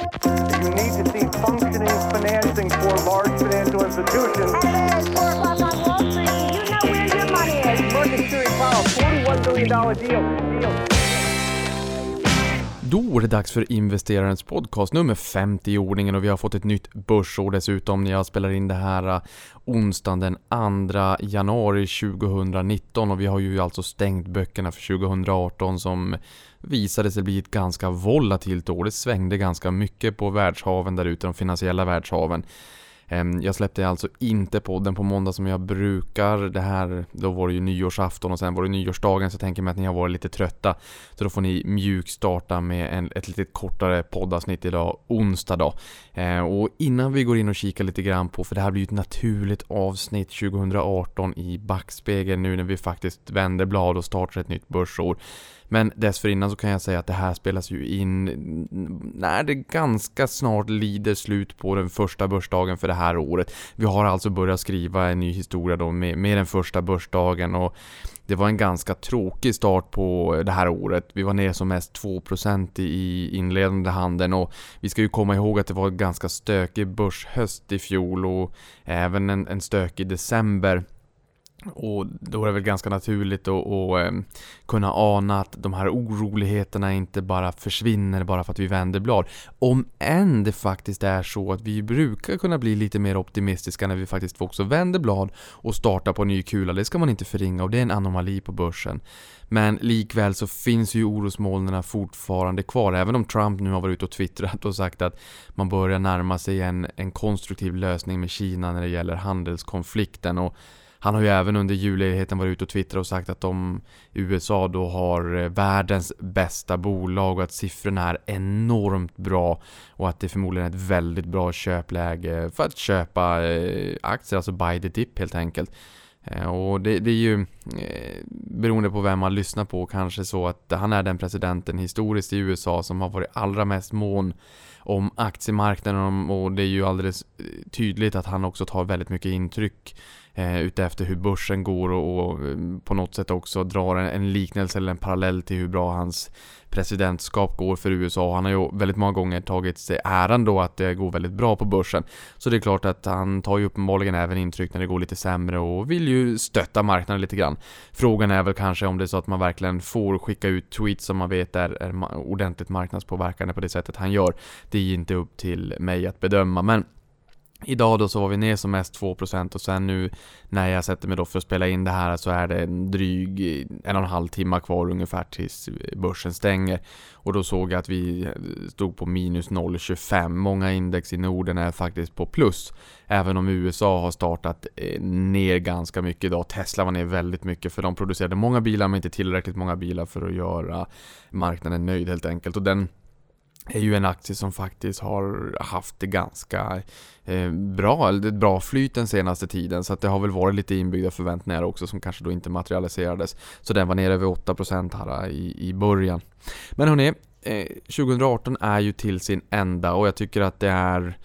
You need to see functioning financing for large financial institutions. Hello, it's 4 o'clock on Wall Street. You know where your money is. Market Theory Powell, $41 billion deal. deal. Då är det dags för investerarens podcast nummer 50 i ordningen och vi har fått ett nytt börsår dessutom när jag spelar in det här uh, onsdagen den 2 januari 2019 och vi har ju alltså stängt böckerna för 2018 som visade sig bli ett ganska volatilt år. Det svängde ganska mycket på världshaven där ute, de finansiella världshaven. Ehm, jag släppte alltså inte podden på måndag som jag brukar. Det här, då var det ju nyårsafton och sen var det nyårsdagen så jag tänker mig att ni har varit lite trötta. Så då får ni mjukstarta med en, ett lite kortare poddavsnitt idag, onsdag då. Ehm, och innan vi går in och kikar lite grann på, för det här blir ju ett naturligt avsnitt 2018 i backspegeln nu när vi faktiskt vänder blad och startar ett nytt börsår. Men dessförinnan så kan jag säga att det här spelas ju in när det ganska snart lider slut på den första börsdagen för det här året. Vi har alltså börjat skriva en ny historia då med, med den första börsdagen och det var en ganska tråkig start på det här året. Vi var ner som mest 2% i inledande handeln och vi ska ju komma ihåg att det var en ganska stökig börshöst i fjol och även en, en stökig december. Och då är det väl ganska naturligt att, eh, kunna ana att de här oroligheterna inte bara försvinner bara för att vi vänder blad. Om än det faktiskt är så att vi brukar kunna bli lite mer optimistiska när vi faktiskt också vänder blad och startar på ny kula. Det ska man inte förringa och det är en anomali på börsen. Men likväl så finns ju orosmolnen fortfarande kvar. Även om Trump nu har varit ute och twittrat och sagt att man börjar närma sig en, en konstruktiv lösning med Kina när det gäller handelskonflikten. Och han har ju även under julledigheten varit ute och twittrat och sagt att de USA då har eh, världens bästa bolag och att siffrorna är enormt bra och att det förmodligen är ett väldigt bra köpläge för att köpa eh, aktier, alltså buy the dip helt enkelt. Eh, och det, det, är ju beroende på vem man lyssnar på kanske så att han är den presidenten historiskt i USA som har varit allra mest mån om aktiemarknaden och det är ju alldeles tydligt att han också tar väldigt mycket intryck eh, utefter hur börsen går och, och, eh, på något sätt också drar en, en, liknelse eller en parallell till hur bra hans presidentskap går för USA. Han har ju väldigt många gånger tagit sig äran då att det går väldigt bra på börsen. Så det är klart att han tar ju uppenbarligen även intryck när det går lite sämre och vill ju stötta marknaden lite grann. Frågan är väl kanske om det är så att man verkligen får skicka ut tweets som man vet är, är ordentligt marknadspåverkande på det sättet han gör. Det är inte upp till mig att bedöma, men Idag då så var vi ner som mest 2% och sen nu när jag sätter mig då för att spela in det här så är det en dryg en och en halv timme kvar ungefär tills börsen stänger. Och då såg jag att vi stod på minus 0,25. Många index i Norden är faktiskt på plus. Även om USA har startat eh, ner ganska mycket idag. Tesla var ner väldigt mycket för de producerade många bilar men inte tillräckligt många bilar för att göra marknaden nöjd helt enkelt. Och den är ju en aktie som faktiskt har haft det ganska eh, bra, eller ett bra flyt den senaste tiden. Så att det har väl varit lite inbyggda förväntningar också som kanske då inte materialiserades. Så den var nere över 8% här eh, i, i början. Men hörni, eh, 2018 är ju till sin ända och jag tycker att det är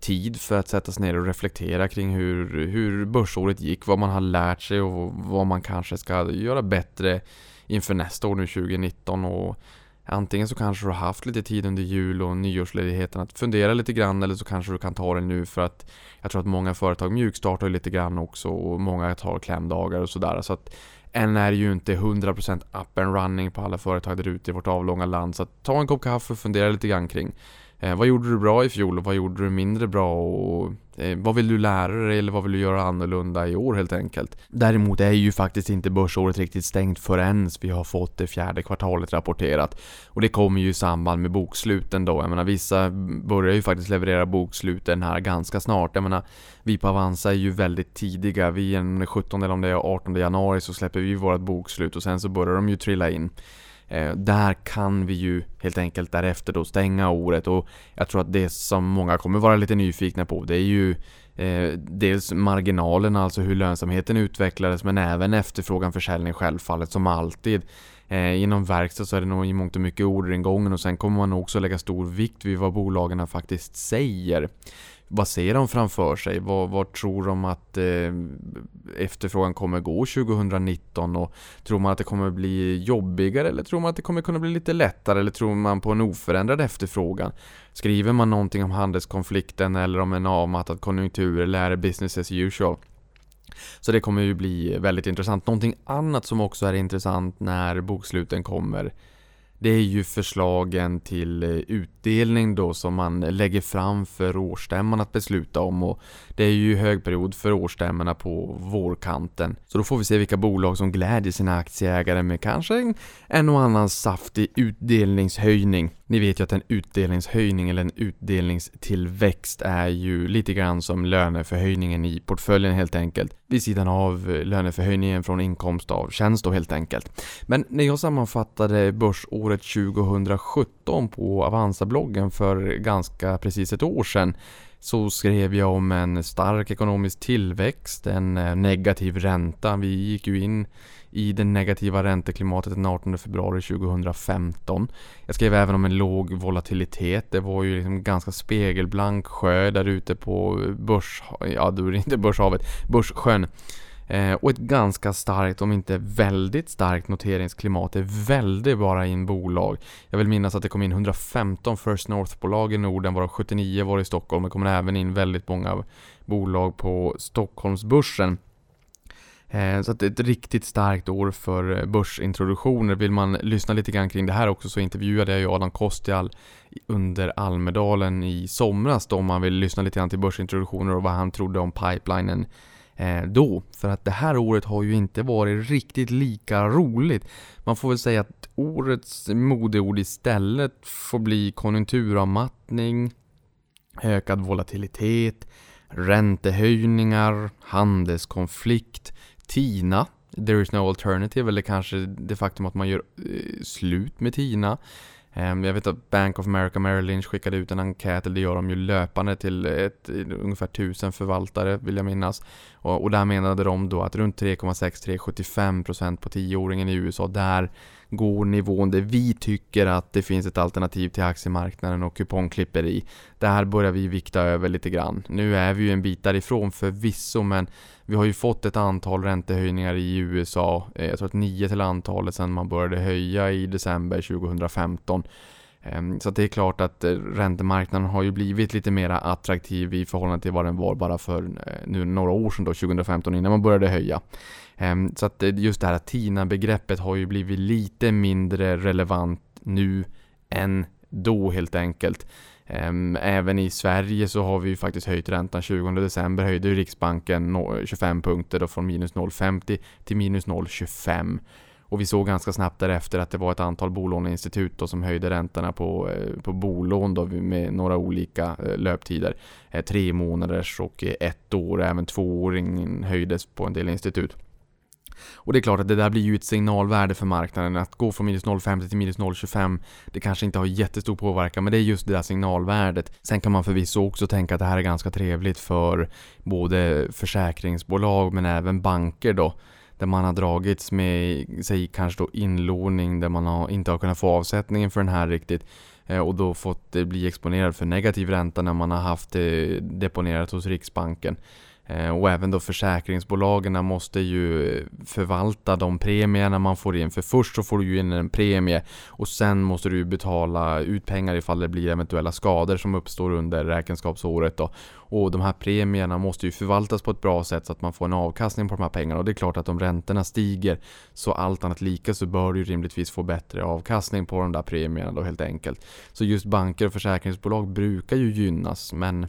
tid för att sätta sig ner och reflektera kring hur, hur börsåret gick, vad man har lärt sig och vad man kanske ska göra bättre inför nästa år nu 2019 och Antingen så kanske du har haft lite tid under jul och nyårsledigheten att fundera lite grann eller så kanske du kan ta det nu för att jag tror att många företag mjukstartar lite grann också och många tar klämdagar och sådär. Så att än är det ju inte 100% up and running på alla företag där ute i vårt avlånga land. Så att ta en kopp kaffe och fundera lite grann kring Eh, vad gjorde du bra i fjol och vad gjorde du mindre bra och eh, vad vill du lära dig eller vad vill du göra annorlunda i år helt enkelt? Däremot är ju faktiskt inte börsåret riktigt stängt förrän vi har fått det fjärde kvartalet rapporterat. Och det kommer ju i samband med boksluten då. Jag menar vissa börjar ju faktiskt leverera boksluten här ganska snart. Jag menar vi på Avanza är ju väldigt tidiga. Vi den 17 eller om det är 18 januari så släpper vi vårt bokslut och sen så börjar de ju trilla in. Eh, där kan vi ju helt enkelt därefter då stänga året och jag tror att det som många kommer vara lite nyfikna på det är ju eh, dels marginalerna, alltså hur lönsamheten utvecklades men även efterfrågan försäljning självfallet som alltid. Eh, inom verkstad så är det nog i mångt och mycket orderingången och sen kommer man också lägga stor vikt vid vad bolagen faktiskt säger vad ser de framför sig? Vad, vad tror de att eh, efterfrågan kommer gå 2019? Och tror man att det kommer bli jobbigare eller tror man att det kommer kunna bli lite lättare? Eller tror man på en oförändrad efterfrågan? Skriver man någonting om handelskonflikten eller om en avmattad konjunktur eller är det business as usual? Så det kommer ju bli väldigt intressant. Någonting annat som också är intressant när boksluten kommer det är ju förslagen till eh, utdelning då som man lägger fram för årsstämman att besluta om och det är ju högperiod för årsstämmorna på vårkanten. Så då får vi se vilka bolag som glädjer sina aktieägare med kanske en och annan saftig utdelningshöjning. Ni vet ju att en utdelningshöjning eller en utdelningstillväxt är ju lite grann som löneförhöjningen i portföljen helt enkelt. Vid sidan av eh, löneförhöjningen från inkomst av tjänst då helt enkelt. Men när jag sammanfattade börsåret 2017 på Avanza-bloggen för ganska precis ett år sedan så skrev jag om en stark ekonomisk tillväxt, en eh, negativ ränta. Vi gick ju in i det negativa ränteklimatet den 18 februari 2015. Jag skrev även om en låg volatilitet. Det var ju liksom ganska spegelblank sjö där ute på börs... Ja, då är det inte börshavet. Börssjön. Eh, och ett ganska starkt, om inte väldigt starkt noteringsklimat. Det väldigt bara in bolag. Jag vill minnas att det kom in 115 First North-bolag i Norden, varav 79 var i Stockholm. Det kommer även in väldigt många bolag på Stockholmsbörsen. Eh, så att det är ett riktigt starkt år för eh, börsintroduktioner. Vill man lyssna lite grann kring det här också så intervjuade jag ju Adam Kostial under Almedalen i somras då om man vill lyssna lite grann till börsintroduktioner och vad han trodde om pipelinen eh, då. För att det här året har ju inte varit riktigt lika roligt. Man får väl säga att årets modeord istället får bli konjunkturavmattning, ökad volatilitet, räntehöjningar, handelskonflikt, TINA, There is no alternative, eller kanske det faktum att man gör eh, slut med TINA. Ehm, jag vet att Bank of America Merrill Lynch skickade ut en enkät, eller det gör de ju löpande till ett, eh, ungefär tusen förvaltare vill jag minnas. Och, och där menade de då att runt 3,6-3,75% på 10-åringen i USA, där går nivån där vi tycker att det finns ett alternativ till aktiemarknaden och kupongklipperi. Det här börjar vi vikta över lite grann. Nu är vi ju en bit därifrån förvisso men vi har ju fått ett antal räntehöjningar i USA. Eh, jag tror att nio till antalet sedan man började höja i december 2015. Ehm, så det är klart att eh, räntemarknaden har ju blivit lite mer attraktiv i förhållande till vad den var bara för eh, nu några år sedan då, 2015 innan man började höja. Ehm, så att eh, just det här TINA-begreppet har ju blivit lite mindre relevant nu än då helt enkelt. Ehm, även i Sverige så har vi ju faktiskt höjt räntan. 20 december höjde Riksbanken 25 punkter då från minus 0,50 till minus 0,25. Och vi såg ganska snabbt därefter att det var ett antal bolåneinstitut då som höjde räntorna på, eh, på bolån då med några olika eh, löptider. Tre månaders och ett år, även tvååringen höjdes på en del institut. Och det är klart att det där blir ju ett signalvärde för marknaden. Att gå från minus 0,50 till minus 0,25 det kanske inte har jättestor påverkan men det är just det där signalvärdet. Sen kan man förvisso också tänka att det här är ganska trevligt för både försäkringsbolag men även banker då där man har dragits med, säg kanske då inlåning där man har, inte har kunnat få avsättningen för den här riktigt eh, och då fått eh, bli exponerad för negativ ränta när man har haft det deponerat hos Riksbanken. Eh, och även då försäkringsbolagen måste ju förvalta de premierna man får in. För först så får du ju in en premie och sen måste du betala ut pengar ifall det blir eventuella skador som uppstår under räkenskapsåret. Då. Och de här premierna måste ju förvaltas på ett bra sätt så att man får en avkastning på de här pengarna. Och det är klart att om räntorna stiger så allt annat lika så bör du rimligtvis få bättre avkastning på de där premierna då helt enkelt. Så just banker och försäkringsbolag brukar ju gynnas men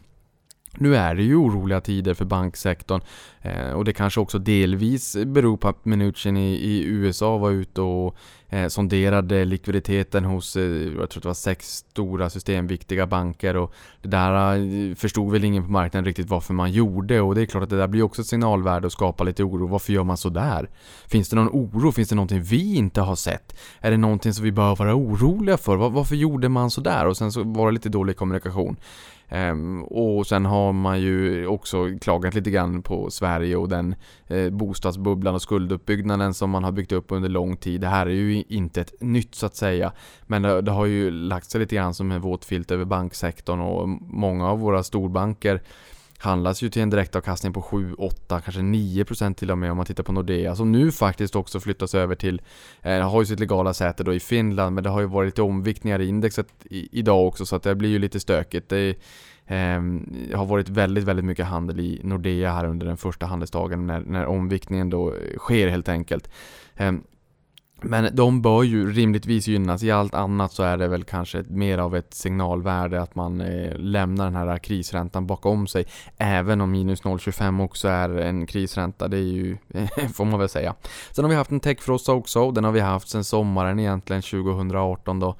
nu är det ju oroliga tider för banksektorn eh, och det kanske också delvis beror på att Mnuchin i, i USA var ute och eh, sonderade likviditeten hos, eh, jag tror det var sex stora systemviktiga banker och det där eh, förstod väl ingen på marknaden riktigt varför man gjorde och det är klart att det där blir också ett signalvärde och skapar lite oro. Varför gör man så där? Finns det någon oro? Finns det någonting vi inte har sett? Är det någonting som vi behöver vara oroliga för? Var, varför gjorde man så där? Och sen så var det lite dålig kommunikation. Ehm, och sen har man ju också klagat lite grann på Sverige och den eh, bostadsbubblan och skulduppbyggnaden som man har byggt upp under lång tid. Det här är ju inte ett nytt så att säga. Men det, det har ju lagt sig lite grann som en våt filt över banksektorn och många av våra storbanker handlas ju till en direktavkastning på 7, 8, kanske 9% till och med om man tittar på Nordea som nu faktiskt också flyttas över till, eh, har ju sitt legala säte då i Finland men det har ju varit lite omviktningar i indexet i, idag också så att det blir ju lite stökigt. Det eh, har varit väldigt, väldigt mycket handel i Nordea här under den första handelsdagen när, när omviktningen då sker helt enkelt. Eh, men de bör ju rimligtvis gynnas. I allt annat så är det väl kanske mer av ett signalvärde att man eh, lämnar den här krisräntan bakom sig. Även om minus 0,25 också är en krisränta. Det är ju, får man väl säga. Sen har vi haft en techfrossa också och den har vi haft sedan sommaren egentligen 2018 då.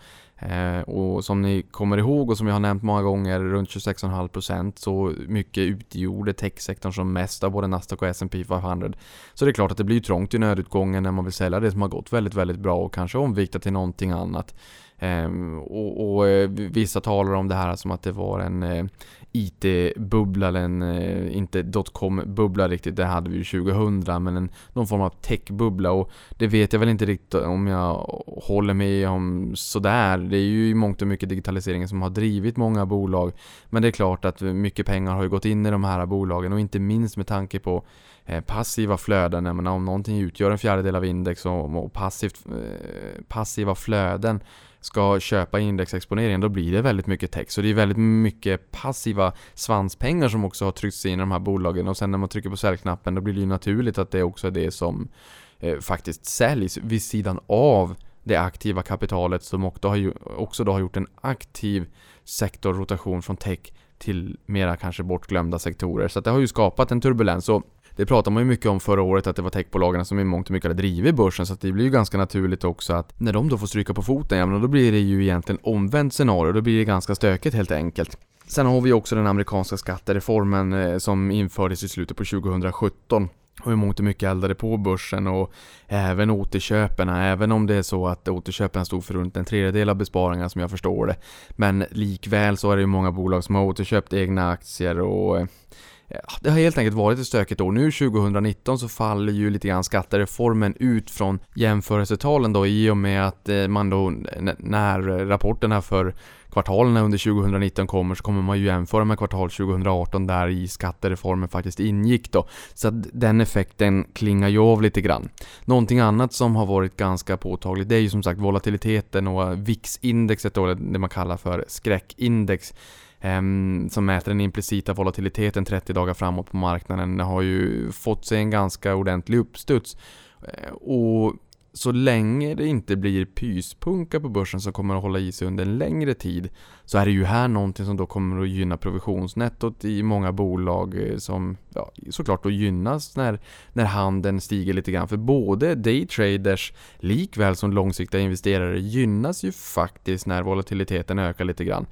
Eh, och som ni kommer ihåg och som jag har nämnt många gånger, runt 26,5% så mycket utgjorde techsektorn som mest av både Nasdaq och S&P 500. Så det är klart att det blir trångt i nödutgången när man vill sälja det som har gått väldigt, väldigt bra och kanske omvikta till någonting annat. Ehm, och, och, eh, vissa talar om det här som att det var en eh, IT-bubbla, eller en, eh, inte dotcom-bubbla riktigt, det hade vi ju 2000, men en, någon form av tech-bubbla. Och det vet jag väl inte riktigt om jag håller med om sådär. Det är ju i mångt och mycket digitaliseringen som har drivit många bolag, men det är klart att mycket pengar har ju gått in i de här bolagen och inte minst med tanke på passiva flöden, jag menar, om någonting utgör en fjärdedel av index och, och passivt, passiva flöden ska köpa indexexponeringen då blir det väldigt mycket text. Så det är väldigt mycket passiva svanspengar som också har tryckts in i de här bolagen och sen när man trycker på säljknappen då blir det ju naturligt att det också är det som eh, faktiskt säljs vid sidan av det aktiva kapitalet som också, har, ju, också då har gjort en aktiv sektorrotation från tech till mera kanske bortglömda sektorer. Så det har ju skapat en turbulens. Och det pratade man ju mycket om förra året att det var techbolagen som i mångt och mycket hade drivit börsen så det blir ju ganska naturligt också att när de då får stryka på foten, ja men då blir det ju egentligen omvänt scenario. Då blir det ganska stökigt helt enkelt. Sen har vi också den amerikanska skattereformen eh, som infördes i slutet på 2017 och i mångt och mycket eldade på börsen och även återköpen. även om det är så att återköpen stod för runt en tredjedel av besparingarna som jag förstår det. Men likväl så är det ju många bolag som har återköpt egna aktier och eh, det har helt enkelt varit ett stökigt år. Nu 2019 så faller ju lite grann skattereformen ut från jämförelsetalen då i och med att eh, man då när rapporterna för kvartalen under 2019 kommer så kommer man ju jämföra med kvartal 2018 där i skattereformen faktiskt ingick då. Så att den effekten klingar ju av lite grann. Någonting annat som har varit ganska påtagligt det är ju som sagt volatiliteten och VIX-indexet då, det man kallar för skräckindex Ehm, som mäter den implicita volatiliteten 30 dagar framåt på marknaden har ju fått sig en ganska ordentlig uppstuds. Eh, och så länge det inte blir pyspunka på börsen som kommer att hålla i sig under en längre tid så är det ju här någonting som då kommer att gynna provisionsnettot i många bolag eh, som ja, såklart då gynnas när, när handeln stiger lite grann. För både daytraders likväl som långsiktiga investerare gynnas ju faktiskt när volatiliteten ökar lite grann.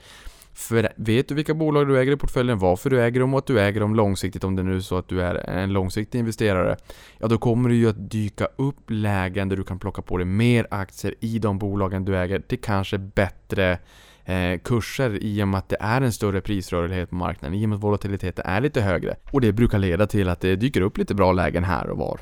För vet du vilka bolag du äger i portföljen, varför du äger dem och att du äger dem långsiktigt om det nu är så att du är en långsiktig investerare. Ja, då kommer det ju att dyka upp lägen där du kan plocka på dig mer aktier i de bolagen du äger till kanske bättre eh, kurser i och med att det är en större prisrörlighet på marknaden, i och med att volatiliteten är lite högre. Och det brukar leda till att det dyker upp lite bra lägen här och var.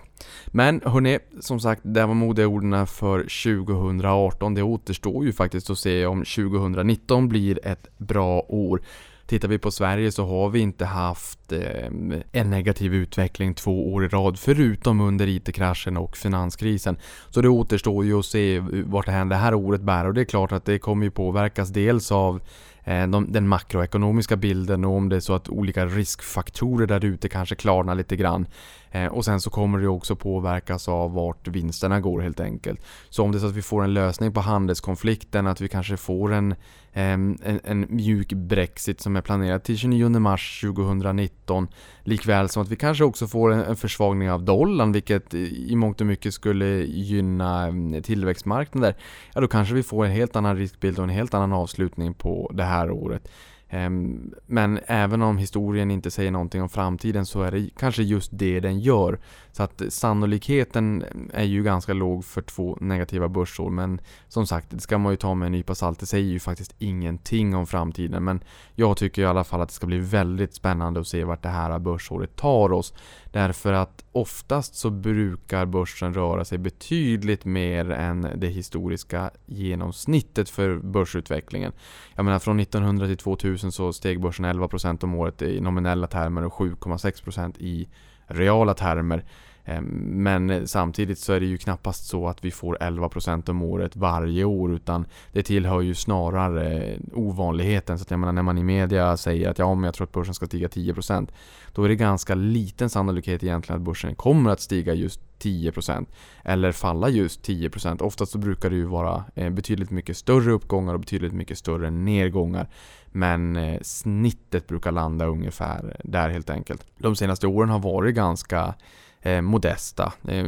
Men hörni, som sagt, det var modeorden för 2018. Det återstår ju faktiskt att se om 2019 blir ett bra år. Tittar vi på Sverige så har vi inte haft eh, en negativ utveckling två år i rad förutom under IT-kraschen och finanskrisen. Så det återstår ju att se vart det här, det här året bär och det är klart att det kommer ju påverkas dels av eh, Eh, de, den makroekonomiska bilden och om det är så att olika riskfaktorer där ute kanske klarnar lite grann. Eh, och sen så kommer det också påverkas av vart vinsterna går helt enkelt. Så om det är så att vi får en lösning på handelskonflikten, att vi kanske får en, Ehm, en, en mjuk Brexit som är planerad till 29 mars 2019. Likväl som att vi kanske också får en, en försvagning av dollarn vilket i mångt och mycket skulle gynna mm, tillväxtmarknader. Ja då kanske vi får en helt annan riskbild och en helt annan avslutning på det här året. Ehm, men även om historien inte säger någonting om framtiden så är det kanske just det den gör. Så att sannolikheten är ju ganska låg för två negativa börsår. Men som sagt, det ska man ju ta med en nypa salt. Det säger ju faktiskt ingenting om framtiden. Men jag tycker i alla fall att det ska bli väldigt spännande att se vart det här börsåret tar oss. Därför att oftast så brukar börsen röra sig betydligt mer än det historiska genomsnittet för börsutvecklingen. Jag menar från 1900 till 2000 så steg börsen 11% om året i nominella termer och 7,6% i reala termer. Eh, men samtidigt så är det ju knappast så att vi får 11% om året varje år utan det tillhör ju snarare ovanligheten. Så att jag menar när man i media säger att ja, men jag tror att börsen ska stiga 10% då är det ganska liten sannolikhet egentligen att börsen kommer att stiga just 10% eller falla just 10%. Oftast så brukar det ju vara eh, betydligt mycket större uppgångar och betydligt mycket större nedgångar. Men eh, snittet brukar landa ungefär där helt enkelt. De senaste åren har varit ganska eh, modesta. Eh,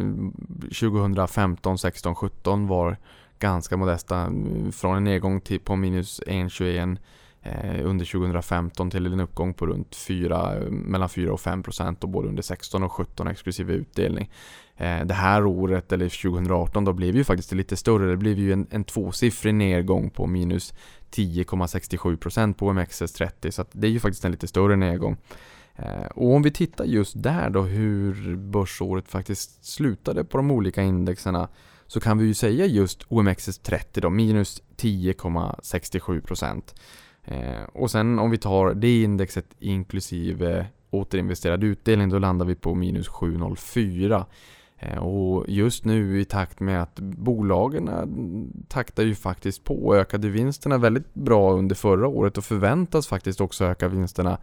2015, 16, 17 var ganska modesta. Eh, från en nedgång till på minus 1,21 eh, under 2015 till en uppgång på runt 4, mellan 4 och 5 procent och både under 16 och 17 exklusive utdelning. Eh, det här året, eller 2018, då blev ju faktiskt lite större. Det blev ju en, en tvåsiffrig nedgång på minus 10,67% på OMXS30 så det är ju faktiskt en lite större nedgång. Eh, och om vi tittar just där då hur börsåret faktiskt slutade på de olika indexerna så kan vi ju säga just OMXS30 då, minus 10,67%. Eh, och sen om vi tar det indexet inklusive återinvesterad utdelning då landar vi på minus 7,04. Eh, och just nu i takt med att bolagen eh, taktar ju faktiskt på och ökade vinsterna väldigt bra under förra året och förväntas faktiskt också öka vinsterna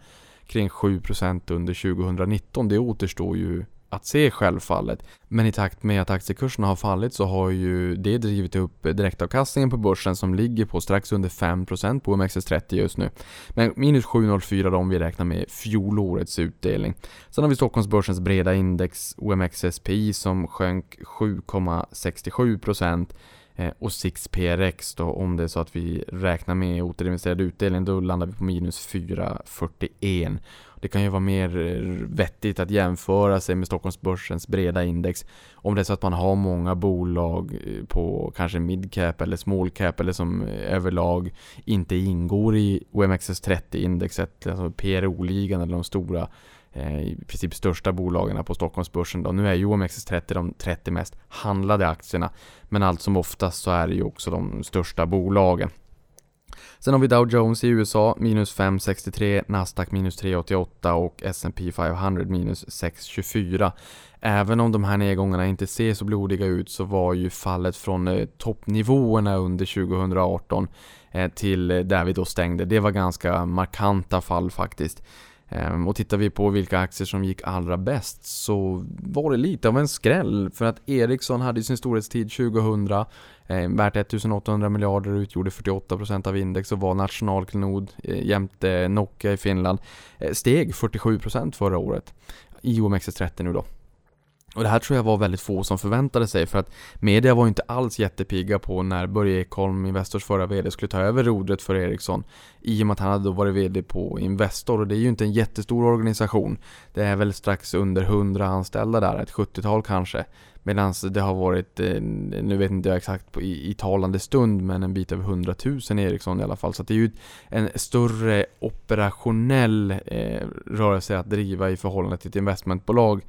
kring 7% under 2019. Det återstår ju att se självfallet. Men i takt med att aktiekurserna har fallit så har ju det drivit upp direktavkastningen på börsen som ligger på strax under 5% på OMXS30 just nu. Men minus 7,04 om vi räknar med fjolårets utdelning. Sen har vi Stockholmsbörsens breda index OMXSPI som sjönk 7,67% Eh, och 6PRX då, om det är så att vi räknar med återinvesterad utdelning, då landar vi på minus 4,41. Det kan ju vara mer eh, vettigt att jämföra sig med Stockholmsbörsens breda index om det är så att man har många bolag eh, på kanske midcap eller small cap eller som överlag inte ingår i OMXS30-indexet, alltså PRO-ligan eller de stora Eh, i princip största bolagen på Stockholmsbörsen. Då. Nu är ju OMXS30 de 30 mest handlade aktierna, men allt som oftast så är det ju också de största bolagen. Sen har vi Dow Jones i USA minus 5,63, Nasdaq minus 3,88 och S&P 500 minus 6,24. Även om de här nedgångarna inte ser så blodiga ut så var ju fallet från eh, toppnivåerna under 2018 eh, till eh, där vi då stängde. Det var ganska markanta fall faktiskt. Ehm, och tittar vi på vilka aktier som gick allra bäst så var det lite av en skräll för att Ericsson hade sin storhetstid 2000 eh, värt 1800 miljarder utgjorde 48% av index och var nationalklenod eh, jämte Nokia i Finland eh, steg 47% förra året i OMXS30 nu då. Och det här tror jag var väldigt få som förväntade sig för att media var inte alls jättepigga på när Börje Ekholm, Investors förra VD, skulle ta över rodret för Ericsson. I och med att han hade då varit VD på Investor och det är ju inte en jättestor organisation. Det är väl strax under 100 anställda där, ett 70-tal kanske. Medan det har varit, eh, nu vet inte jag exakt på, i, i talande stund, men en bit över 100 000 Ericsson i alla fall. Så det är ju en större operationell eh, rörelse att driva i förhållande till ett investmentbolag.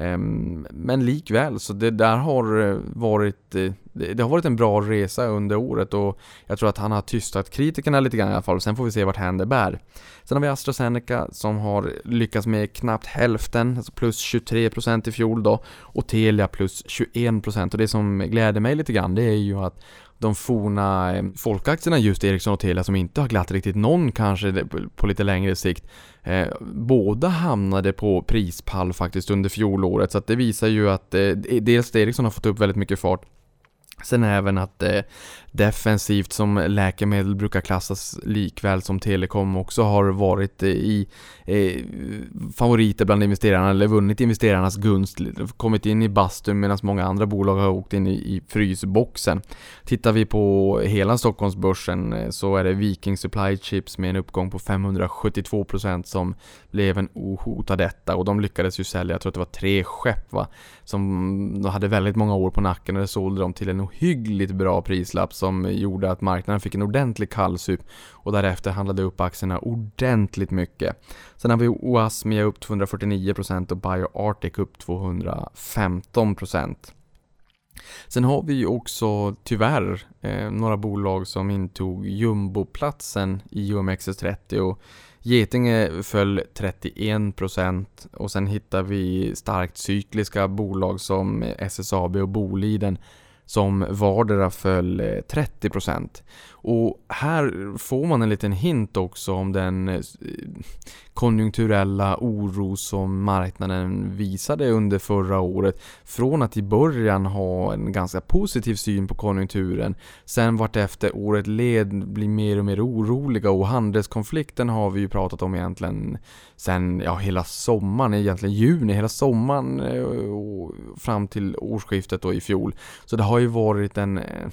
Ehm, men likväl, så det där har eh, varit eh, det har varit en bra resa under året och jag tror att han har tystat kritikerna lite grann i alla fall. Sen får vi se vart hän det bär. Sen har vi AstraZeneca som har lyckats med knappt hälften, alltså plus 23% i fjol då. Och Telia plus 21% och det som gläder mig lite grann det är ju att de forna eh, folkaktierna just Ericsson och Telia som inte har glatt riktigt någon kanske på lite längre sikt. Eh, båda hamnade på prispall faktiskt under fjolåret så att det visar ju att eh, dels Ericsson har fått upp väldigt mycket fart Sen även att eh, defensivt som läkemedel brukar klassas likväl som telekom också har varit i eh, favoriter bland investerarna eller vunnit investerarnas gunst. Kommit in i bastun medan många andra bolag har åkt in i, i frysboxen. Tittar vi på hela Stockholmsbörsen eh, så är det Viking Supply Chips med en uppgång på 572% som blev en ohotad etta och de lyckades ju sälja, jag tror att det var tre skepp va, som de hade väldigt många år på nacken och det sålde de till en ohyggligt bra prislapp som gjorde att marknaden fick en ordentlig kallsup och därefter handlade upp aktierna ordentligt mycket. Sen har vi Oasmia upp 249% och BioArctic upp 215%. Sen har vi ju också tyvärr eh, några bolag som intog jumboplatsen i OMXS30 och Getinge föll 31% och sen hittar vi starkt cykliska bolag som SSAB och Boliden som vardera föll eh, 30%. Och här får man en liten hint också om den eh, konjunkturella oro som marknaden visade under förra året. Från att i början ha en ganska positiv syn på konjunkturen, sen vart efter året led blir mer och mer oroliga och handelskonflikten har vi ju pratat om egentligen sen, ja hela sommaren, egentligen juni, hela sommaren eh, och fram till årsskiftet då i fjol. Så det har ju varit en eh,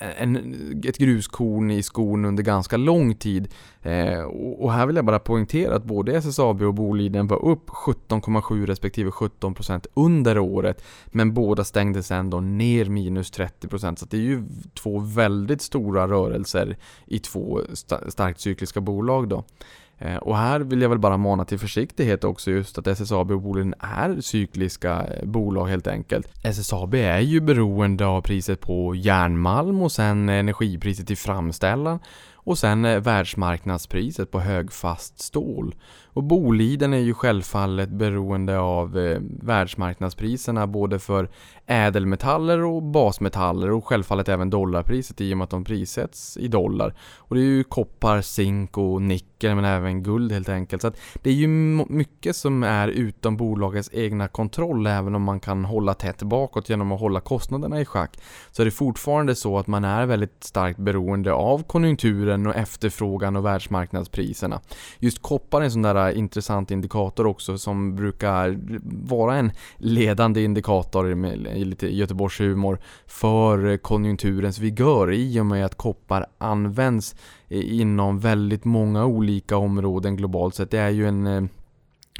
Eh, en, ett gruskorn i skon under ganska lång tid. Eh, och här vill jag bara poängtera att både SSAB och Boliden var upp 17,7 respektive 17% under året. Men båda stängdes ändå ner minus 30% så det är ju två väldigt stora rörelser i två starkt cykliska bolag då. Eh, och här vill jag väl bara mana till försiktighet också just att SSAB och Boliden är cykliska eh, bolag helt enkelt. SSAB är ju beroende av priset på järnmalm och sen energipriset i framställan och sen eh, världsmarknadspriset på högfast stål. Och Boliden är ju självfallet beroende av eh, världsmarknadspriserna både för ädelmetaller och basmetaller och självfallet även dollarpriset i och med att de prissätts i dollar. Och det är ju koppar, zink och nickel men även guld helt enkelt. Så att det är ju mycket som är utom bolagets egna kontroll även om man kan hålla tätt bakåt genom att hålla kostnaderna i schack. Så är det fortfarande så att man är väldigt starkt beroende av konjunkturen och efterfrågan och världsmarknadspriserna. Just koppar är en sån där intressant indikator också som brukar vara en ledande indikator med lite Göteborgshumor för konjunkturens vigör i och med att koppar används inom väldigt många olika områden globalt sett. Det är ju en eh,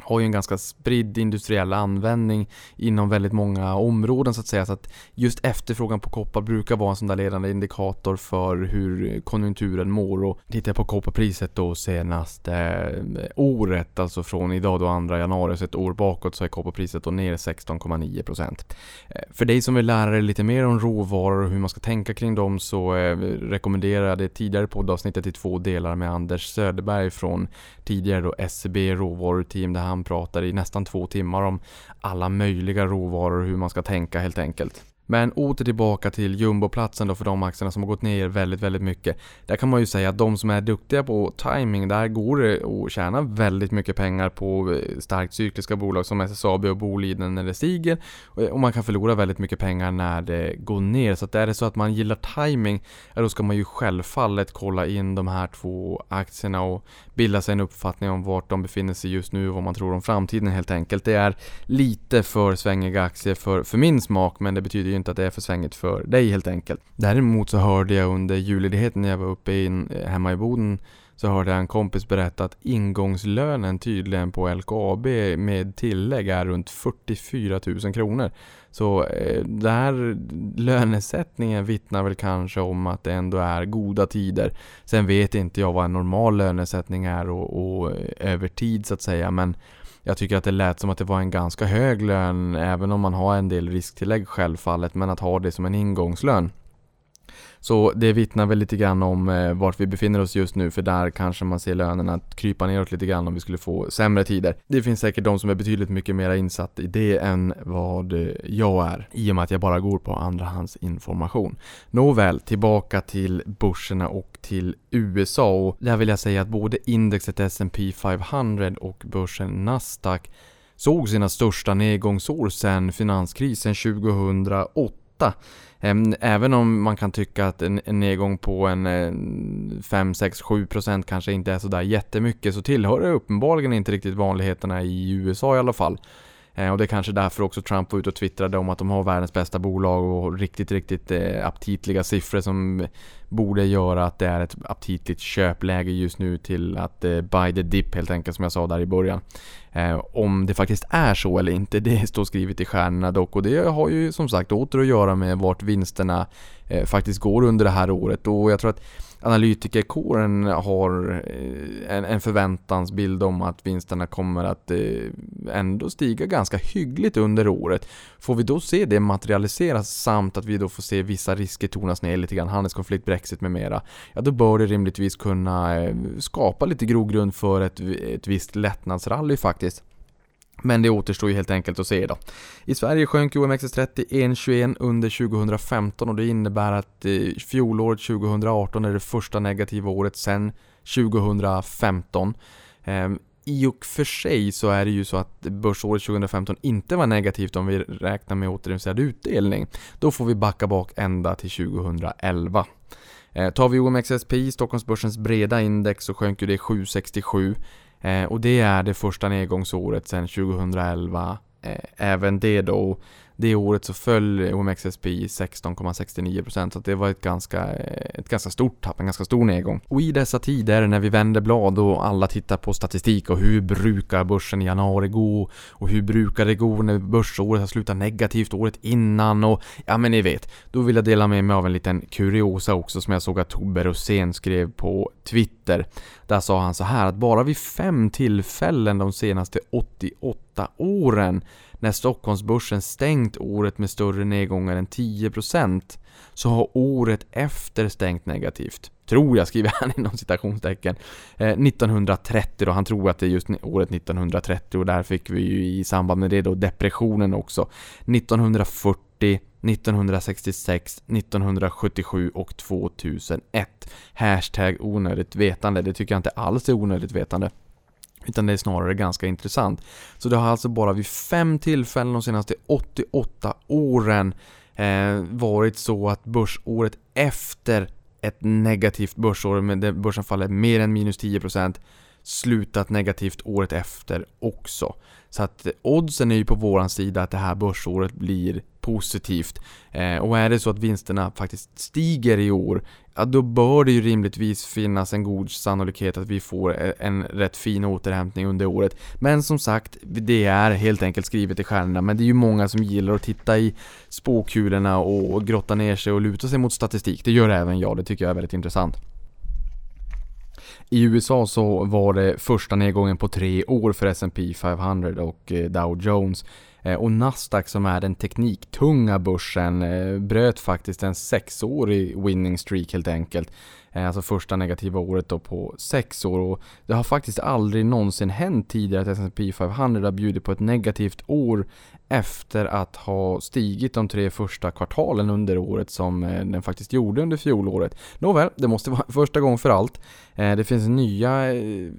har ju en ganska spridd industriell användning inom väldigt många områden så att säga. Så att just efterfrågan på koppar brukar vara en sån där ledande indikator för hur konjunkturen mår. Och tittar jag på kopparpriset då senaste eh, året, alltså från idag då 2 januari, så ett år bakåt så är kopparpriset då ner 16,9%. Eh, för dig som vill lära dig lite mer om råvaror och hur man ska tänka kring dem så eh, rekommenderar jag det tidigare poddavsnittet i två delar med Anders Söderberg från tidigare då SCB råvaruteam där han pratar i nästan två timmar om alla möjliga råvaror och hur man ska tänka helt enkelt. Men åter tillbaka till jumboplatsen då för de aktierna som har gått ner väldigt, väldigt mycket. Där kan man ju säga att de som är duktiga på timing, där går det att tjäna väldigt mycket pengar på eh, starkt cykliska bolag som SSAB och Boliden när det stiger. Eh, och man kan förlora väldigt mycket pengar när det går ner. Så att är det så att man gillar timing, då ska man ju självfallet kolla in de här två aktierna och bilda sig en uppfattning om vart de befinner sig just nu och vad man tror om framtiden helt enkelt. Det är lite för svängiga aktier för, för min smak, men det betyder ju inte att det är för svängigt för dig helt enkelt. Däremot så hörde jag under julledigheten när jag var uppe in, eh, hemma i Boden så hörde jag en kompis berätta att ingångslönen tydligen på LKAB med tillägg är runt 44 000 kronor. Så eh, den här lönesättningen vittnar väl kanske om att det ändå är goda tider. Sen vet inte jag vad en normal lönesättning är och, och eh, över tid så att säga men jag tycker att det lät som att det var en ganska hög lön även om man har en del risktillägg självfallet men att ha det som en ingångslön så det vittnar väl lite grann om eh, vart vi befinner oss just nu för där kanske man ser lönerna krypa neråt lite grann om vi skulle få sämre tider. Det finns säkert de som är betydligt mycket mer insatt i det än vad eh, jag är i och med att jag bara går på andrahandsinformation. Nåväl, tillbaka till börserna och till USA och där vill jag säga att både indexet S&P 500 och börsen Nasdaq såg sina största nedgångsår sedan finanskrisen 2008 även om man kan tycka att en, en nedgång på en 5, 6, 7% kanske inte är sådär jättemycket så tillhör det uppenbarligen inte riktigt vanligheterna i USA i alla fall. Eh, och det är kanske därför också Trump var ute och twittrade om att de har världens bästa bolag och riktigt, riktigt eh, aptitliga siffror som borde göra att det är ett aptitligt köpläge just nu till att eh, buy the dip helt enkelt som jag sa där i början. Om det faktiskt är så eller inte, det står skrivet i stjärnorna dock och det har ju som sagt åter att göra med vart vinsterna faktiskt går under det här året och jag tror att analytikerkåren har eh, en, en förväntansbild om att vinsterna kommer att eh, ändå stiga ganska hyggligt under året. Får vi då se det materialiseras samt att vi då får se vissa risker tonas ner lite grann, handelskonflikt, Brexit med mera, ja då bör det rimligtvis kunna eh, skapa lite grogrund för ett, ett visst lättnadsrally faktiskt. Men det återstår ju helt enkelt att se då. I Sverige sjönk OMXS30 1,21 under 2015 och det innebär att eh, fjolåret 2018 är det första negativa året sedan 2015. Ehm, I och för sig så är det ju så att börsåret 2015 inte var negativt om vi räknar med återinvesterad utdelning. Då får vi backa bak ända till 2011. Eh, tar vi OMXSPI, Stockholmsbörsens breda index, så sjönk ju det 767 Eh, och det är det första nedgångsåret sedan 2011. Eh, även det då det året så föll OMXSPI 16,69% så det var ett ganska, ett ganska stort tapp, en ganska stor nedgång. Och i dessa tider när vi vänder blad och alla tittar på statistik och hur brukar börsen i januari gå och hur brukar det gå när börsåret har slutat negativt året innan och ja men ni vet. Då vill jag dela med mig av en liten kuriosa också som jag såg att Tobbe Rosén skrev på Twitter. Där sa han så här att bara vid fem tillfällen de senaste 88 åren när Stockholmsbörsen stängt året med större nedgångar än 10% så har året efter stängt negativt. Tror jag, skriver han inom citationstecken. Eh, 1930 då, han tror att det är just året 1930 och där fick vi ju i samband med det då depressionen också. 1940 1966, 1977 och 2001. Hashtag onödigt vetande. Det tycker jag inte alls är onödigt vetande. Utan det är snarare ganska intressant. Så det har alltså bara vid fem tillfällen de senaste 88 åren eh, varit så att börsåret efter ett negativt börsår, med börsen faller mer än minus 10% slutat negativt året efter också. Så att oddsen är ju på våran sida att det här börsåret blir positivt. Eh, och är det så att vinsterna faktiskt stiger i år, ja då bör det ju rimligtvis finnas en god sannolikhet att vi får e- en rätt fin återhämtning under året. Men som sagt, det är helt enkelt skrivet i stjärnorna, men det är ju många som gillar att titta i spåkulorna och grotta ner sig och luta sig mot statistik. Det gör även jag, det tycker jag är väldigt intressant. I USA så var det första nedgången på tre år för S&P 500 och eh, Dow Jones. Eh, och Nasdaq som är den tekniktunga börsen eh, bröt faktiskt en sexårig winning streak helt enkelt. Alltså första negativa året då på sex år och det har faktiskt aldrig någonsin hänt tidigare att S&P 500 har bjudit på ett negativt år efter att ha stigit de tre första kvartalen under året som eh, den faktiskt gjorde under fjolåret. Nåväl, det måste vara första gången för allt. Eh, det finns nya eh,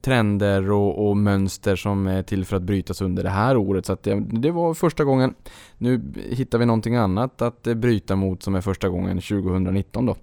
trender och, och mönster som är till för att brytas under det här året. Så det, det, var första gången. Nu hittar vi någonting annat att bryta mot som är första gången 2019 då.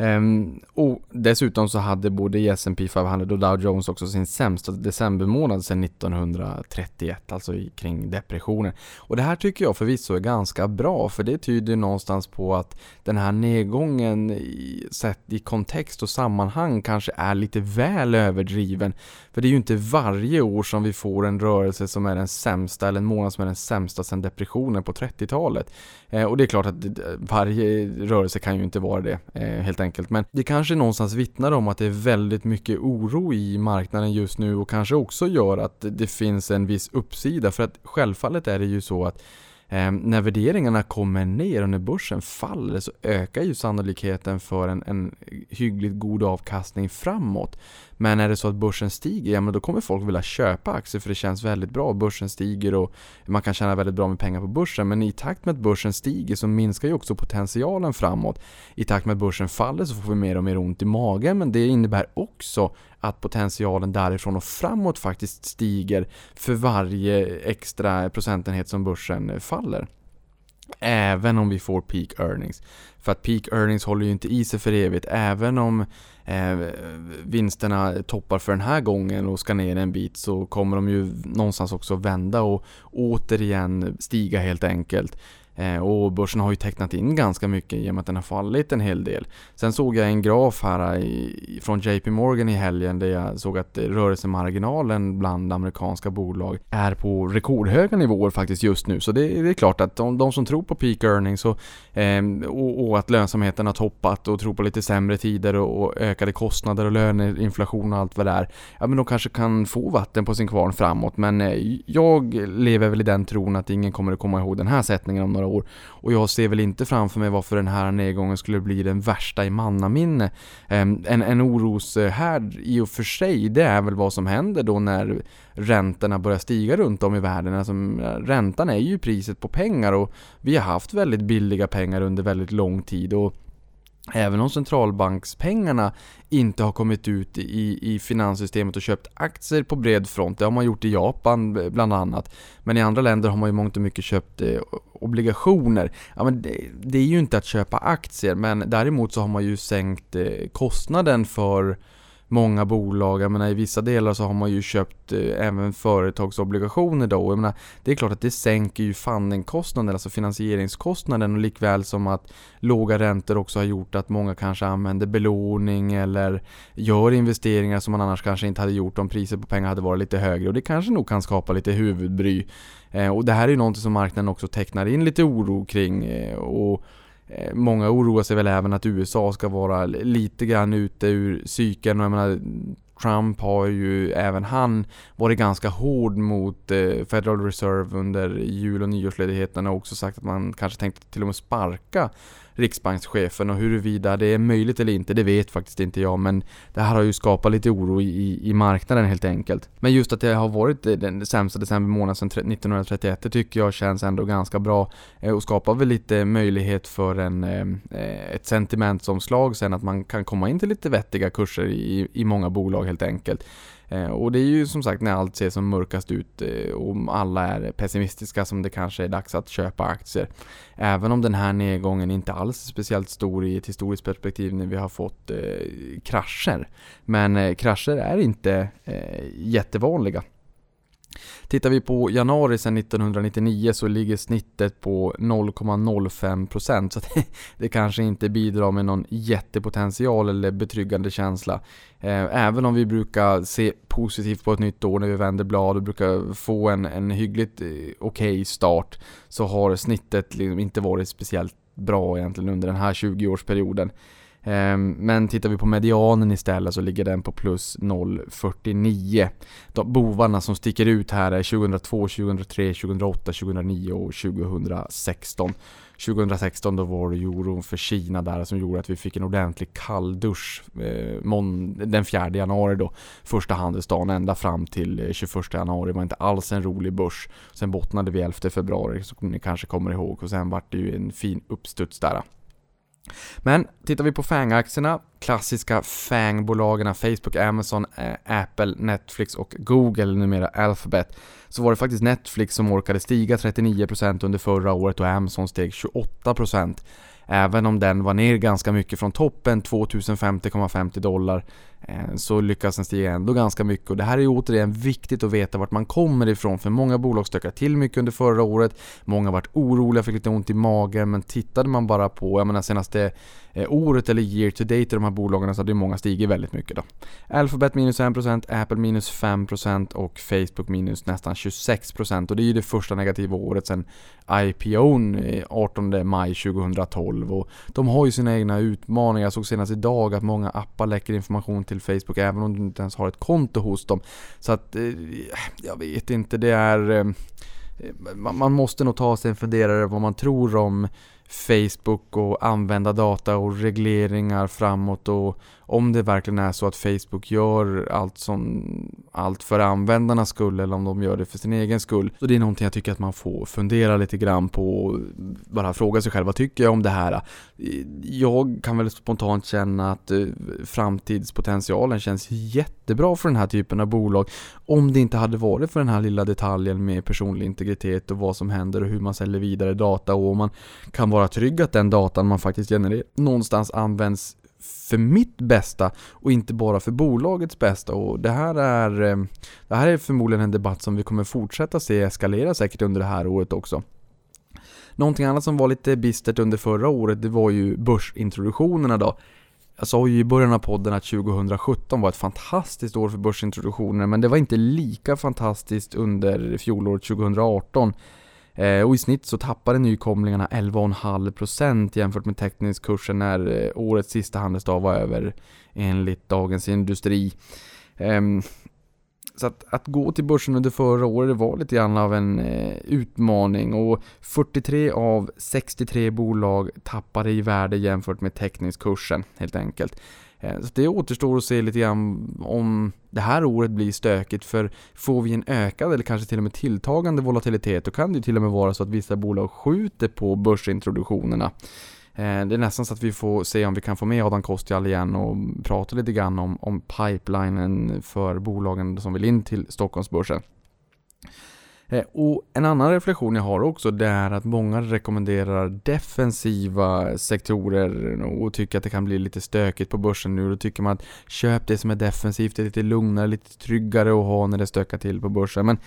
Um, och dessutom så hade både S&P 500 och Dow Jones också sin sämsta decembermånad sedan 1931, alltså kring depressionen. Och det här tycker jag förvisso är ganska bra, för det tyder någonstans på att den här nedgången i, sett i kontext och sammanhang kanske är lite väl överdriven. För det är ju inte varje år som vi får en rörelse som är den sämsta, eller en månad som är den sämsta sedan depressionen på 30-talet. Ehm, och det är klart att eh, varje rörelse kan ju inte vara det, eh, helt enkelt. Men det kanske någonstans vittnar om att det är väldigt mycket oro i marknaden just nu och kanske också gör att det finns en viss uppsida. För att självfallet är det ju så att Eh, när värderingarna kommer ner och när börsen faller så ökar ju sannolikheten för en, en hyggligt god avkastning framåt. Men är det så att börsen stiger, ja men då kommer folk vilja köpa aktier för det känns väldigt bra. Börsen stiger och man kan tjäna väldigt bra med pengar på börsen. Men i takt med att börsen stiger så minskar ju också potentialen framåt. I takt med att börsen faller så får vi mer och mer ont i magen men det innebär också att potentialen därifrån och framåt faktiskt stiger för varje extra procentenhet som börsen faller. Även om vi får peak earnings. För att peak earnings håller ju inte i sig för evigt. Även om eh, vinsterna toppar för den här gången och ska ner en bit så kommer de ju någonstans också vända och återigen stiga helt enkelt. Eh, och börsen har ju tecknat in ganska mycket i och med att den har fallit en hel del. Sen såg jag en graf här i, från JP Morgan i helgen där jag såg att rörelsemarginalen bland amerikanska bolag är på rekordhöga nivåer faktiskt just nu. Så det, det är klart att de, de, som tror på peak earnings och, eh, och, och, att lönsamheten har toppat och tror på lite sämre tider och, och ökade kostnader och löneinflation och allt vad det är. Ja men de kanske kan få vatten på sin kvarn framåt men eh, jag lever väl i den tron att ingen kommer att komma ihåg den här sättningen om några år. Och jag ser väl inte framför mig varför den här nedgången skulle bli den värsta i mannaminne. Ehm, en, en oroshärd i och för sig, det är väl vad som händer då när räntorna börjar stiga runt om i världen. Alltså, räntan är ju priset på pengar och vi har haft väldigt billiga pengar under väldigt lång tid. och Även om centralbankspengarna inte har kommit ut i, i finanssystemet och köpt aktier på bred front. Det har man gjort i Japan eh, bland annat. Men i andra länder har man ju mångt och mycket köpt eh, obligationer. Ja, men det, det, är ju inte att köpa aktier men däremot så har man ju sänkt eh, kostnaden för många bolag. Jag menar, I vissa delar så har man ju köpt eh, även företagsobligationer då. Jag menar, det är klart att det sänker ju fundingkostnaden, alltså finansieringskostnaden och likväl som att låga räntor också har gjort att många kanske använder belåning eller gör investeringar som man annars kanske inte hade gjort om priset på pengar hade varit lite högre och det kanske nog kan skapa lite huvudbry. Eh, och det här är ju någonting som marknaden också tecknar in lite oro kring eh, och Eh, många oroar sig väl även att USA ska vara lite grann ute ur cykeln och jag menar Trump har ju även han varit ganska hård mot eh, Federal Reserve under jul och nyårsledigheten och också sagt att man kanske tänkte till och med sparka riksbankschefen och huruvida det är möjligt eller inte, det vet faktiskt inte jag. Men det här har ju skapat lite oro i, i marknaden helt enkelt. Men just att det har varit den sämsta december månad sedan 1931, det tycker jag känns ändå ganska bra eh, och skapar väl lite möjlighet för en, eh, eh, ett sentimentsomslag sen att man kan komma in till lite vettiga kurser i, i många bolag helt enkelt. Eh, och det är ju som sagt när allt ser som mörkast ut eh, och alla är pessimistiska som det kanske är dags att köpa aktier. Även om den här nedgången inte alls är speciellt stor i ett historiskt perspektiv när vi har fått eh, krascher. Men eh, krascher är inte eh, jättevanliga. Tittar vi på januari sedan 1999 så ligger snittet på 0,05% så det, det, kanske inte bidrar med någon jättepotential eller betryggande känsla. Eh, även om vi brukar se positivt på ett nytt år när vi vänder blad och brukar få en, en hyggligt eh, okej okay start så har snittet liksom inte varit speciellt bra egentligen under den här 20-årsperioden. Ehm, men tittar vi på medianen istället så ligger den på plus 0,49. De bovarna som sticker ut här är 2002, 2003, 2008, 2009 och 2016. 2016 då var det euron för Kina där som gjorde att vi fick en ordentlig kalldusch eh, den 4 januari då. Första handelsdagen ända fram till eh, 21 januari. Det var inte alls en rolig börs. Sen bottnade vi 11 februari som ni kanske kommer ihåg och sen vart det ju en fin uppstuds där. Men tittar vi på FANG-aktierna, klassiska FANG-bolagen Facebook, Amazon, eh, Apple, Netflix och Google, numera Alphabet, så var det faktiskt Netflix som orkade stiga 39% under förra året och Amazon steg 28%. Även om den var ner ganska mycket från toppen, 2050,50 dollar, Eh, så lyckas den stiga ändå ganska mycket och det här är återigen viktigt att veta vart man kommer ifrån för många bolag stökade till mycket under förra året. Många varit oroliga, fick lite ont i magen men tittade man bara på, jag menar senaste eh, året eller year to date i de här bolagen så hade många stigit väldigt mycket då. Alphabet minus 1%, Apple minus 5% och Facebook minus nästan 26% och det är ju det första negativa året sedan IPOn 18 eh, maj 2012 och de har ju sina egna utmaningar. Jag såg senast idag att många appar läcker information till Facebook även om du inte ens har ett konto hos dem. Så att, eh, jag vet inte, det är... Eh, man måste nog ta sig en funderare vad man tror om Facebook och använda data och regleringar framåt och om det verkligen är så att Facebook gör allt, som, allt för användarnas skull eller om de gör det för sin egen skull. Så det är någonting jag tycker att man får fundera lite grann på och bara fråga sig själv, vad tycker jag om det här? Jag kan väl spontant känna att eh, framtidspotentialen känns jättebra för den här typen av bolag om det inte hade varit för den här lilla detaljen med personlig integritet och vad som händer och hur man säljer vidare data och om man kan vara trygg att den datan man faktiskt genererar någonstans används för mitt bästa och inte bara för bolagets bästa. Och det här är, eh, det här är förmodligen en debatt som vi kommer fortsätta se eskalera säkert under det här året också. Någonting annat som var lite bistert under förra året, det var ju börsintroduktionerna då. Jag sa ju i början av podden att 2017 var ett fantastiskt år för börsintroduktioner, men det var inte lika fantastiskt under fjolåret 2018. Eh, och i snitt så tappade nykomlingarna 11,5% jämfört med teckningskursen när eh, årets sista handelsdag var över enligt Dagens Industri. Ehm, så att, att, gå till börsen under förra året var lite grann av en eh, utmaning och 43 av 63 bolag tappade i värde jämfört med teckningskursen helt enkelt. Eh, så det återstår att se lite grann om det här året blir stökigt för får vi en ökad eller kanske till och med tilltagande volatilitet då kan det till och med vara så att vissa bolag skjuter på börsintroduktionerna. Eh, det är nästan så att vi får se om vi kan få med Adam Kostial igen och prata lite grann om, om pipelinen för bolagen som vill in till Stockholmsbörsen. Eh, och en annan reflektion jag har också det är att många rekommenderar defensiva sektorer och tycker att det kan bli lite stökigt på börsen nu. Då tycker man att köp det som är defensivt, det är lite lugnare, lite tryggare att ha när det stökar till på börsen. Men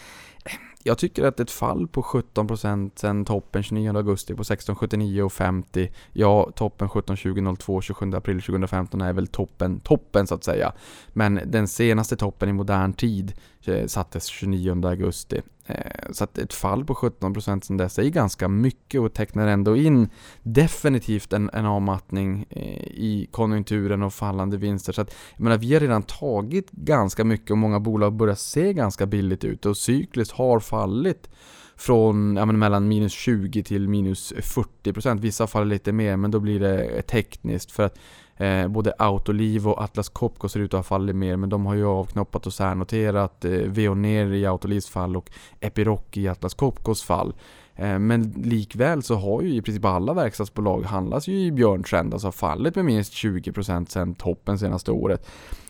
eh, jag tycker att ett fall på 17% sen toppen 29 augusti på 1679,50 Ja, toppen 17,20,02 27 april 2015 är väl toppen, toppen så att säga. Men den senaste toppen i modern tid eh, sattes 29 augusti. Eh, så att ett fall på 17% sen dess är ganska mycket och tecknar ändå in definitivt en, en avmattning eh, i konjunkturen och fallande vinster. Så att, jag menar, vi har redan tagit ganska mycket och många bolag börjar se ganska billigt ut och cykliskt har fallit från ja, mellan minus 20 till minus 40%. Vissa faller lite mer men då blir det tekniskt för att Eh, både Autoliv och Atlas Copco ser ut att ha fallit mer, men de har ju avknoppat och särnoterat eh, Veoneer i Autolivs fall och Epiroc i Atlas Copcos fall. Eh, men likväl så har ju i princip alla verkstadsbolag handlas ju i björntrend, alltså fallit med minst 20% sedan toppen senaste året.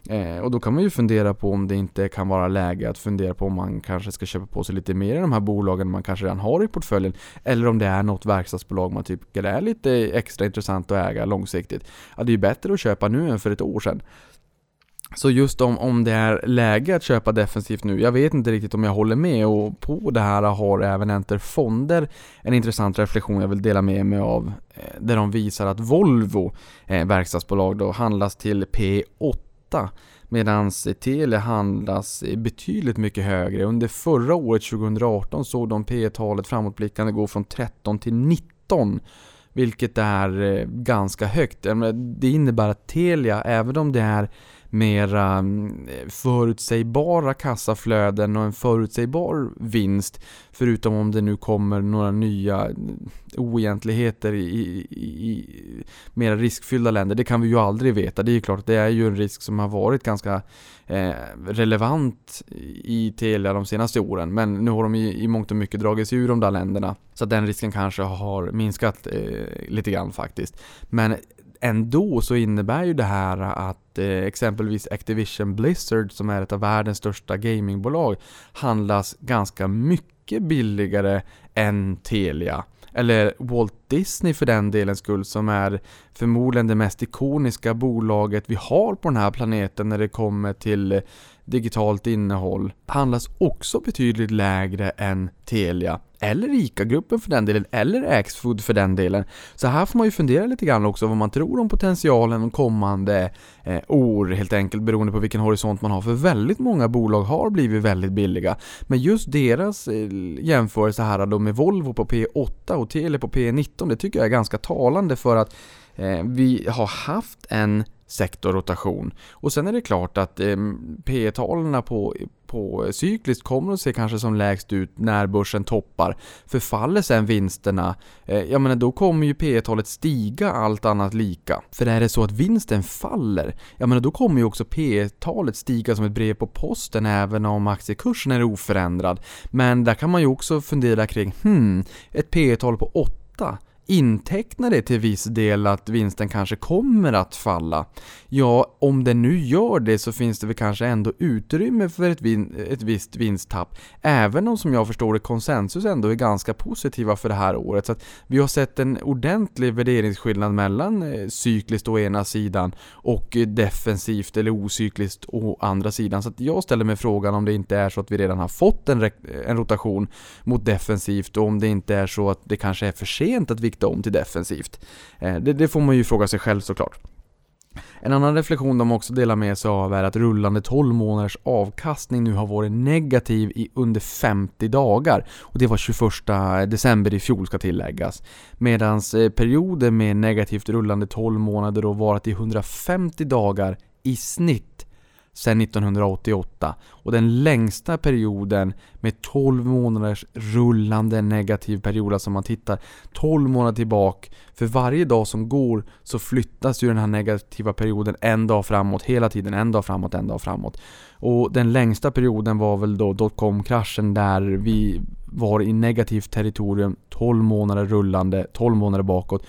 Eh, och då kan man ju fundera på om det inte kan vara läge att fundera på om man kanske ska köpa på sig lite mer i de här bolagen man kanske redan har i portföljen. Eller om det är något verkstadsbolag man tycker är lite extra intressant att äga långsiktigt. Ja, det är ju bättre att köpa nu än för ett år sedan. Så just om, om det är läge att köpa defensivt nu, jag vet inte riktigt om jag håller med och på det här har även Enter Fonder en intressant reflektion jag vill dela med mig av eh, där de visar att Volvo, eh, verkstadsbolag då, handlas till P8 medan Telia handlas betydligt mycket högre. Under förra året 2018 såg de P-talet framåtblickande gå från 13 till 19 vilket är eh, ganska högt. Det innebär att Telia, även om det är mera mm, förutsägbara kassaflöden och en förutsägbar vinst. Förutom om det nu kommer några nya mm, oegentligheter i, i, i mera riskfyllda länder. Det kan vi ju aldrig veta. Det är ju klart, det är ju en risk som har varit ganska eh, relevant i Telia de senaste åren. Men nu har de i, i mångt och mycket dragit sig ur de där länderna. Så den risken kanske har minskat eh, lite grann faktiskt. Men ändå så innebär ju det här att eh, exempelvis Activision Blizzard som är ett av världens största gamingbolag handlas ganska mycket billigare än Telia. Eller Walt Disney för den delen skull som är förmodligen det mest ikoniska bolaget vi har på den här planeten när det kommer till eh, digitalt innehåll handlas också betydligt lägre än Telia eller ICA-gruppen för den delen, eller Axfood för den delen. Så här får man ju fundera lite grann också vad man tror om potentialen kommande eh, år helt enkelt beroende på vilken horisont man har. För väldigt många bolag har blivit väldigt billiga. Men just deras eh, jämförelse här då med Volvo på P8 och Telia på P19, det tycker jag är ganska talande för att eh, vi har haft en sektorrotation. Och sen är det klart att eh, P talen på, på cykliskt kommer att se kanske som lägst ut när börsen toppar. Förfaller sen vinsterna, eh, ja men då kommer ju P talet stiga allt annat lika. För är det så att vinsten faller, ja men då kommer ju också P talet stiga som ett brev på posten även om aktiekursen är oförändrad. Men där kan man ju också fundera kring, hmm, ett P tal på 8 intecknar det till viss del att vinsten kanske kommer att falla? Ja, om den nu gör det så finns det väl kanske ändå utrymme för ett, vin ett visst vinsttapp. Även om som jag förstår det konsensus ändå är ganska positiva för det här året. Så att vi har sett en ordentlig värderingsskillnad mellan eh, cykliskt å ena sidan och defensivt eller ocykliskt å andra sidan. Så att jag ställer mig frågan om det inte är så att vi redan har fått en, en rotation mot defensivt och om det inte är så att det kanske är för sent att vikta om till defensivt. Eh, det, det får man ju fråga sig själv såklart. En annan reflektion de också delar med sig av är att rullande 12 månaders avkastning nu har varit negativ i under 50 dagar. Och det var 21 december i fjol ska tilläggas. Medan eh, perioder med negativt rullande 12 månader då varit i 150 dagar i snitt sedan 1988 och den längsta perioden med 12 månaders rullande negativ period, alltså man tittar 12 månader tillbaka. För varje dag som går så flyttas ju den här negativa perioden en dag framåt, hela tiden en dag framåt, en dag framåt. Och den längsta perioden var väl då dotcom-kraschen där vi var i negativt territorium 12 månader rullande, 12 månader bakåt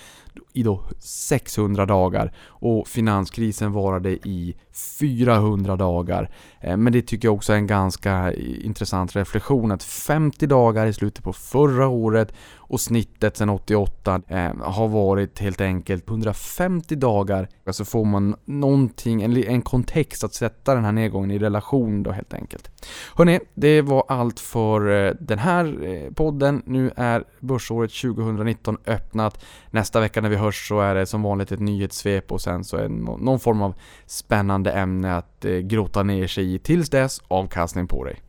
i då 600 dagar och finanskrisen varade i 400 dagar. Eh, men det tycker jag också är en ganska intressant reflektion att 50 dagar i slutet på förra året och snittet sedan 88 eh, har varit helt enkelt 150 dagar. Så alltså får man någonting, en, en kontext att sätta den här nedgången i relation då helt enkelt. Hörrni, det var allt för eh, den här podden. Nu är börsåret 2019 öppnat. Nästa vecka när vi hörs så är det som vanligt ett nyhetssvep och sen så är det någon form av spännande ämne att eh, grotta ner sig i. Tills dess, avkastning på dig.